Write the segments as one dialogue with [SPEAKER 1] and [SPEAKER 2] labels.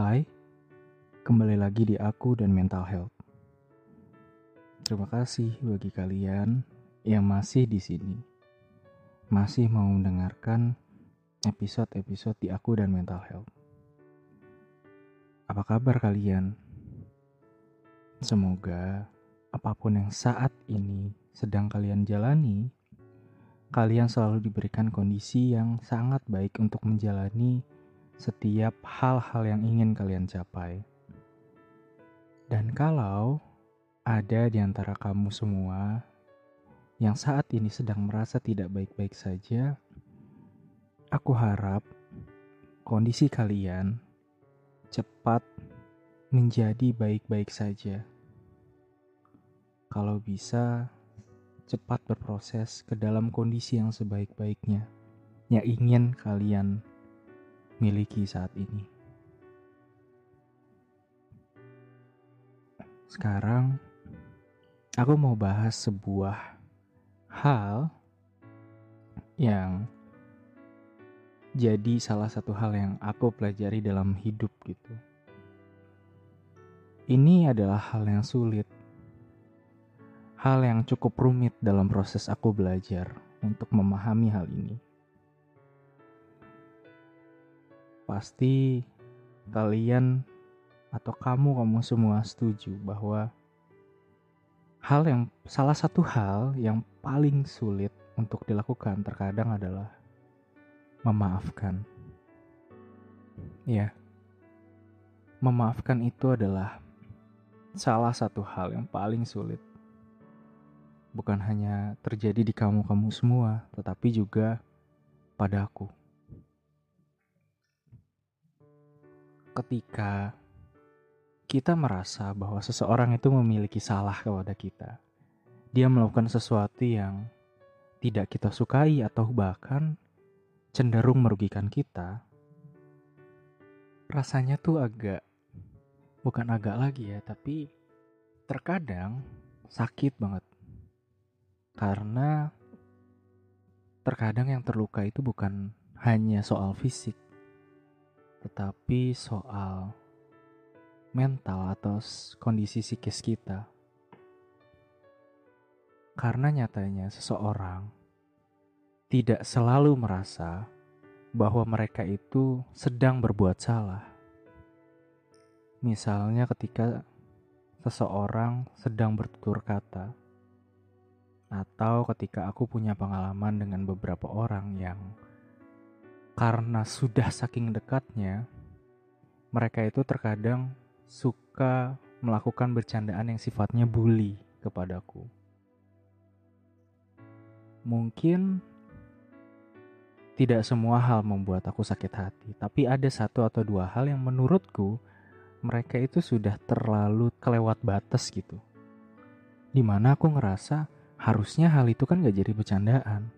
[SPEAKER 1] Hai, kembali lagi di aku dan mental health. Terima kasih bagi kalian yang masih di sini, masih mau mendengarkan episode-episode di aku dan mental health. Apa kabar kalian? Semoga apa pun yang saat ini sedang kalian jalani, kalian selalu diberikan kondisi yang sangat baik untuk menjalani setiap hal-hal yang ingin kalian capai. Dan kalau ada di antara kamu semua yang saat ini sedang merasa tidak baik-baik saja, aku harap kondisi kalian cepat menjadi baik-baik saja. Kalau bisa, cepat berproses ke dalam kondisi yang sebaik-baiknya yang ingin kalian miliki saat ini. Sekarang, aku mau bahas sebuah hal yang jadi salah satu hal yang aku pelajari dalam hidup gitu. Ini adalah hal yang sulit. Hal yang cukup rumit dalam proses aku belajar untuk memahami hal ini. Pasti kalian atau kamu kamu semua setuju bahwa hal yang salah satu hal yang paling sulit untuk dilakukan terkadang adalah memaafkan. Ya. Memaafkan itu adalah salah satu hal yang paling sulit. Bukan hanya terjadi di kamu-kamu semua, tetapi juga padaku. Ketika kita merasa bahwa seseorang itu memiliki salah kepada kita. Dia melakukan sesuatu yang tidak kita sukai atau bahkan cenderung merugikan kita. Rasanya tuh agak bukan agak lagi ya, tapi terkadang sakit banget. Karena terkadang yang terluka itu bukan hanya soal fisik, tetapi soal mental atau kondisi psikis kita. Karena nyatanya seseorang tidak selalu merasa bahwa mereka itu sedang berbuat salah. Misalnya ketika seseorang sedang bertutur kata, atau ketika aku punya pengalaman dengan beberapa orang yang karena sudah saking dekatnya, mereka itu terkadang suka melakukan bercandaan yang sifatnya bully kepadaku. Mungkin tidak semua hal membuat aku sakit hati, tapi ada satu atau dua hal yang menurutku mereka itu sudah terlalu kelewat batas gitu. Di mana aku ngerasa harusnya hal itu kan gak jadi bercandaan.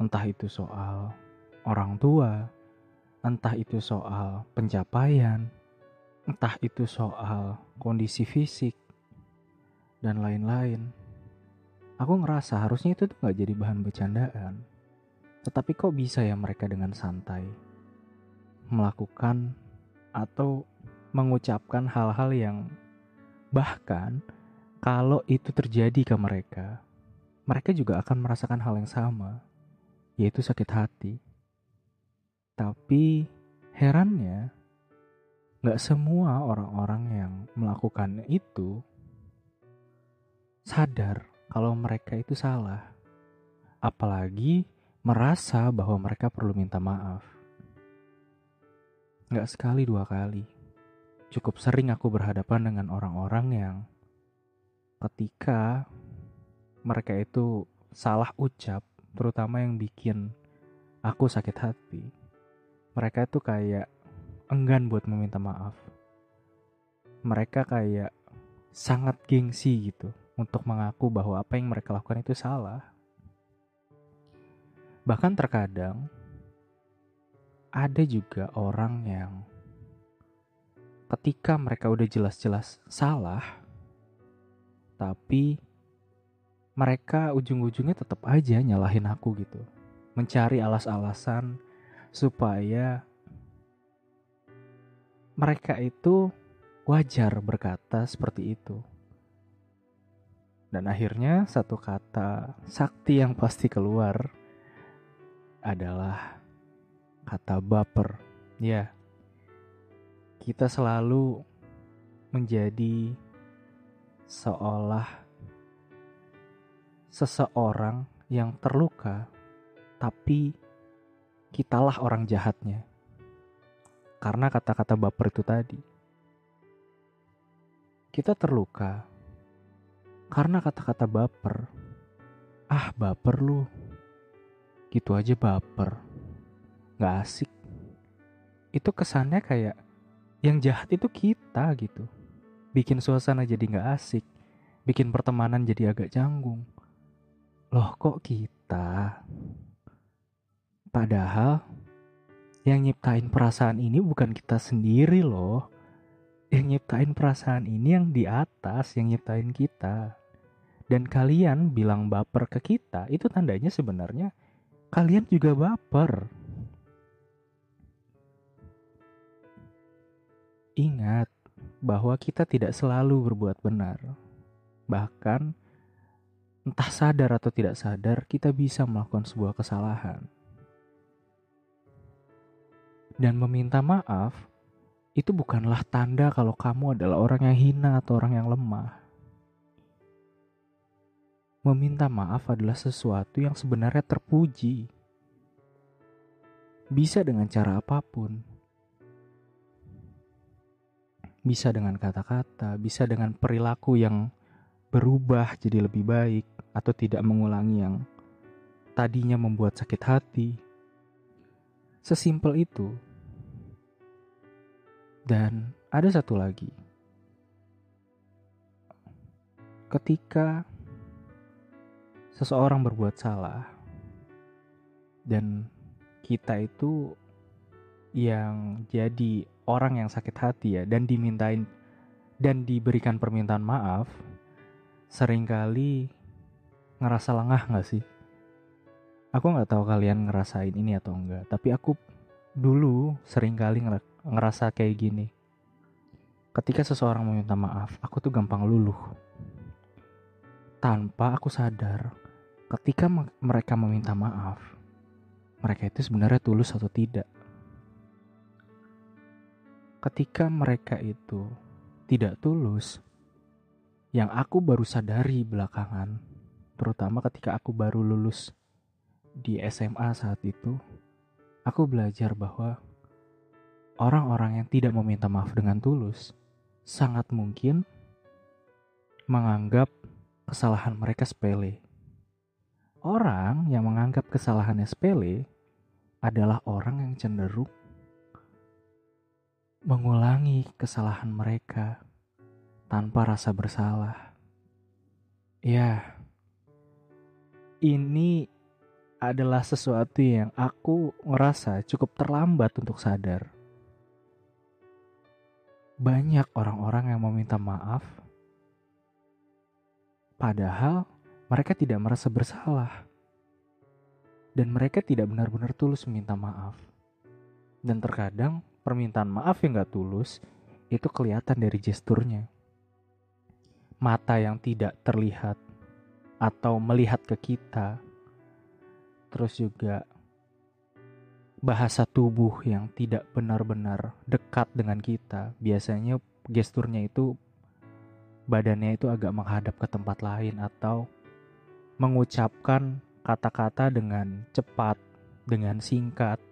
[SPEAKER 1] Entah itu soal orang tua, entah itu soal pencapaian, entah itu soal kondisi fisik, dan lain-lain. Aku ngerasa harusnya itu tuh gak jadi bahan bercandaan. Tetapi kok bisa ya mereka dengan santai melakukan atau mengucapkan hal-hal yang bahkan kalau itu terjadi ke mereka, mereka juga akan merasakan hal yang sama, yaitu sakit hati. Tapi herannya, gak semua orang-orang yang melakukan itu sadar kalau mereka itu salah. Apalagi merasa bahwa mereka perlu minta maaf. Gak sekali dua kali. Cukup sering aku berhadapan dengan orang-orang yang ketika mereka itu salah ucap, terutama yang bikin aku sakit hati mereka tuh kayak enggan buat meminta maaf. Mereka kayak sangat gengsi gitu untuk mengaku bahwa apa yang mereka lakukan itu salah. Bahkan terkadang ada juga orang yang ketika mereka udah jelas-jelas salah, tapi mereka ujung-ujungnya tetap aja nyalahin aku gitu. Mencari alas-alasan supaya mereka itu wajar berkata seperti itu. Dan akhirnya satu kata sakti yang pasti keluar adalah kata baper. Ya, kita selalu menjadi seolah seseorang yang terluka, tapi kitalah orang jahatnya. Karena kata-kata baper itu tadi. Kita terluka karena kata-kata baper. Ah, baper lu. Gitu aja baper. Gak asik. Itu kesannya kayak yang jahat itu kita gitu. Bikin suasana jadi gak asik. Bikin pertemanan jadi agak canggung. Loh kok kita? Padahal yang nyiptain perasaan ini bukan kita sendiri loh. Yang nyiptain perasaan ini yang di atas, yang nyiptain kita dan kalian bilang baper ke kita, itu tandanya sebenarnya kalian juga baper. Ingat bahwa kita tidak selalu berbuat benar. Bahkan entah sadar atau tidak sadar, kita bisa melakukan sebuah kesalahan. Dan meminta maaf itu bukanlah tanda kalau kamu adalah orang yang hina atau orang yang lemah meminta maaf adalah sesuatu yang sebenarnya terpuji. Bisa dengan cara apa pun. Bisa dengan kata-kata, bisa dengan perilaku yang berubah jadi lebih baik atau tidak mengulangi yang tadinya membuat sakit hati. Sesimpel itu. Dan ada satu lagi. Ketika seseorang berbuat salah dan kita itu yang jadi orang yang sakit hati ya dan dimintain dan diberikan permintaan maaf sering kali ngerasa lengah nggak sih? Aku nggak tahu kalian ngerasain ini atau enggak, tapi aku dulu sering kali ngerasa kayak gini. Ketika seseorang meminta maaf, aku tuh gampang luluh. Tanpa aku sadar ketika mereka meminta maaf, mereka itu sebenarnya tulus atau tidak. Ketika mereka itu tidak tulus, yang aku baru sadari belakangan, terutama ketika aku baru lulus di SMA saat itu, aku belajar bahwa orang-orang yang tidak meminta maaf dengan tulus sangat mungkin menganggap kesalahan mereka sepele. Orang yang menganggap kesalahannya sepele adalah orang yang cenderung mengulangi kesalahan mereka tanpa rasa bersalah. Ya, ini adalah sesuatu yang aku ngerasa cukup terlambat untuk sadar. Banyak orang-orang yang meminta maaf, padahal mereka tidak merasa bersalah. Dan mereka tidak benar-benar tulus meminta maaf. Dan terkadang permintaan maaf yang gak tulus itu kelihatan dari gesturnya. Mata yang tidak terlihat atau melihat ke kita. Terus juga bahasa tubuh yang tidak benar-benar dekat dengan kita. Biasanya gesturnya itu badannya itu agak menghadap ke tempat lain atau mengucapkan kata-kata dengan cepat, dengan singkat.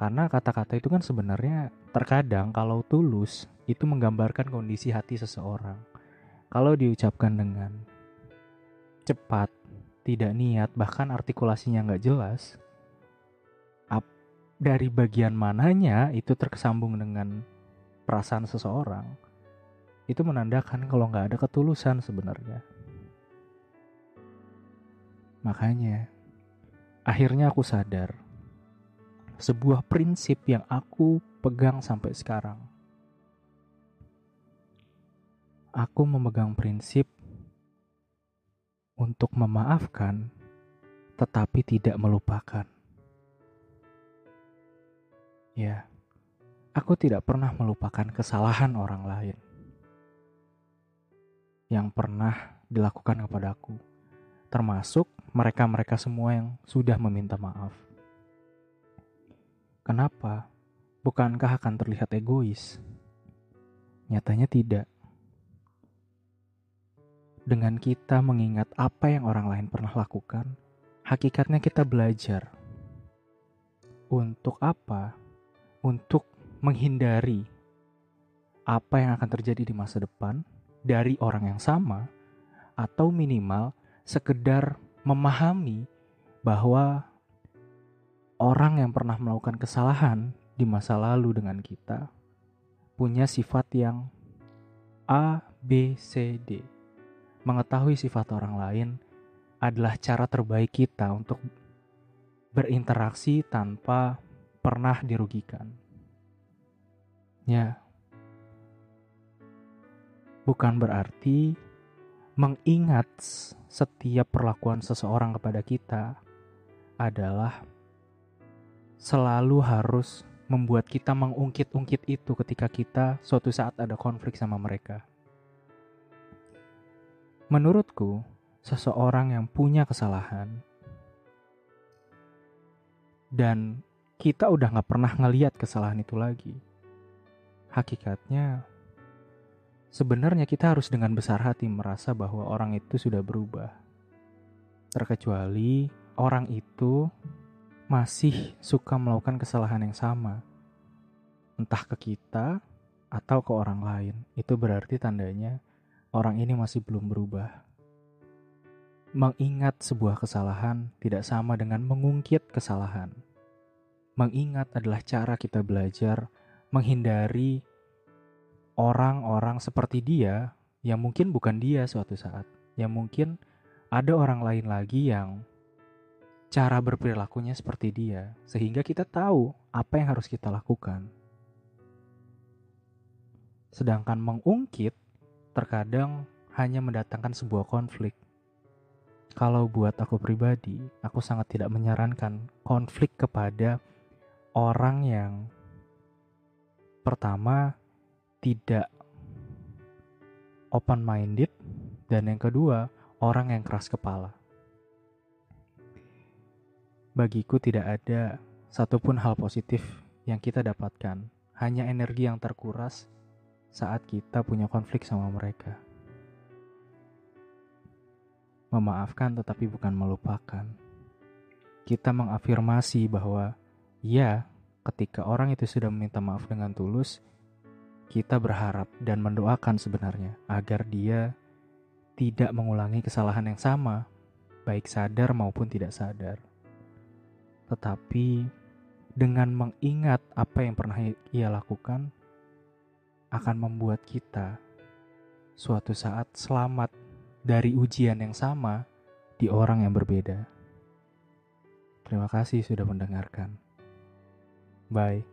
[SPEAKER 1] Karena kata-kata itu kan sebenarnya terkadang kalau tulus itu menggambarkan kondisi hati seseorang. Kalau diucapkan dengan cepat, tidak niat, bahkan artikulasinya nggak jelas, dari bagian mananya itu terkesambung dengan perasaan seseorang, itu menandakan kalau nggak ada ketulusan sebenarnya. Makanya, akhirnya aku sadar sebuah prinsip yang aku pegang sampai sekarang. Aku memegang prinsip untuk memaafkan, tetapi tidak melupakan. Ya, Aku tidak pernah melupakan kesalahan orang lain yang pernah dilakukan kepadaku, termasuk mereka-mereka semua yang sudah meminta maaf. Kenapa? Bukankah akan terlihat egois? Nyatanya tidak. Dengan kita mengingat apa yang orang lain pernah lakukan, hakikatnya kita belajar. Untuk apa? Untuk menghindari apa yang akan terjadi di masa depan dari orang yang sama atau minimal sekedar memahami bahwa orang yang pernah melakukan kesalahan di masa lalu dengan kita punya sifat yang A, B, C, D. Mengetahui sifat orang lain adalah cara terbaik kita untuk berinteraksi tanpa pernah dirugikan. Ya, bukan berarti mengingat setiap perlakuan seseorang kepada kita adalah selalu harus membuat kita mengungkit-ungkit itu ketika kita suatu saat ada konflik sama mereka. Menurutku, seseorang yang punya kesalahan dan kita udah gak pernah ngeliat kesalahan itu lagi hakikatnya sebenarnya kita harus dengan besar hati merasa bahwa orang itu sudah berubah. Terkecuali orang itu masih suka melakukan kesalahan yang sama. Entah ke kita atau ke orang lain. Itu berarti tandanya orang ini masih belum berubah. Mengingat sebuah kesalahan tidak sama dengan mengungkit kesalahan. Mengingat adalah cara kita belajar menghindari orang-orang seperti dia yang mungkin bukan dia suatu saat, yang mungkin ada orang lain lagi yang cara berperilakunya seperti dia, sehingga kita tahu apa yang harus kita lakukan. Sedangkan mengungkit terkadang hanya mendatangkan sebuah konflik. Kalau buat aku pribadi, aku sangat tidak menyarankan konflik kepada orang yang pertama tidak open minded dan yang kedua orang yang keras kepala. Bagiku tidak ada satupun hal positif yang kita dapatkan, hanya energi yang terkuras saat kita punya konflik sama mereka. Memaafkan tetapi bukan melupakan. Kita mengafirmasi bahwa ya, ketika orang itu sudah meminta maaf dengan tulus, kita berharap dan mendoakan sebenarnya agar dia tidak mengulangi kesalahan yang sama, baik sadar maupun tidak sadar. Tetapi dengan mengingat apa yang pernah ia lakukan, akan membuat kita suatu saat selamat dari ujian yang sama di orang yang berbeda. Terima kasih sudah mendengarkan. Bye.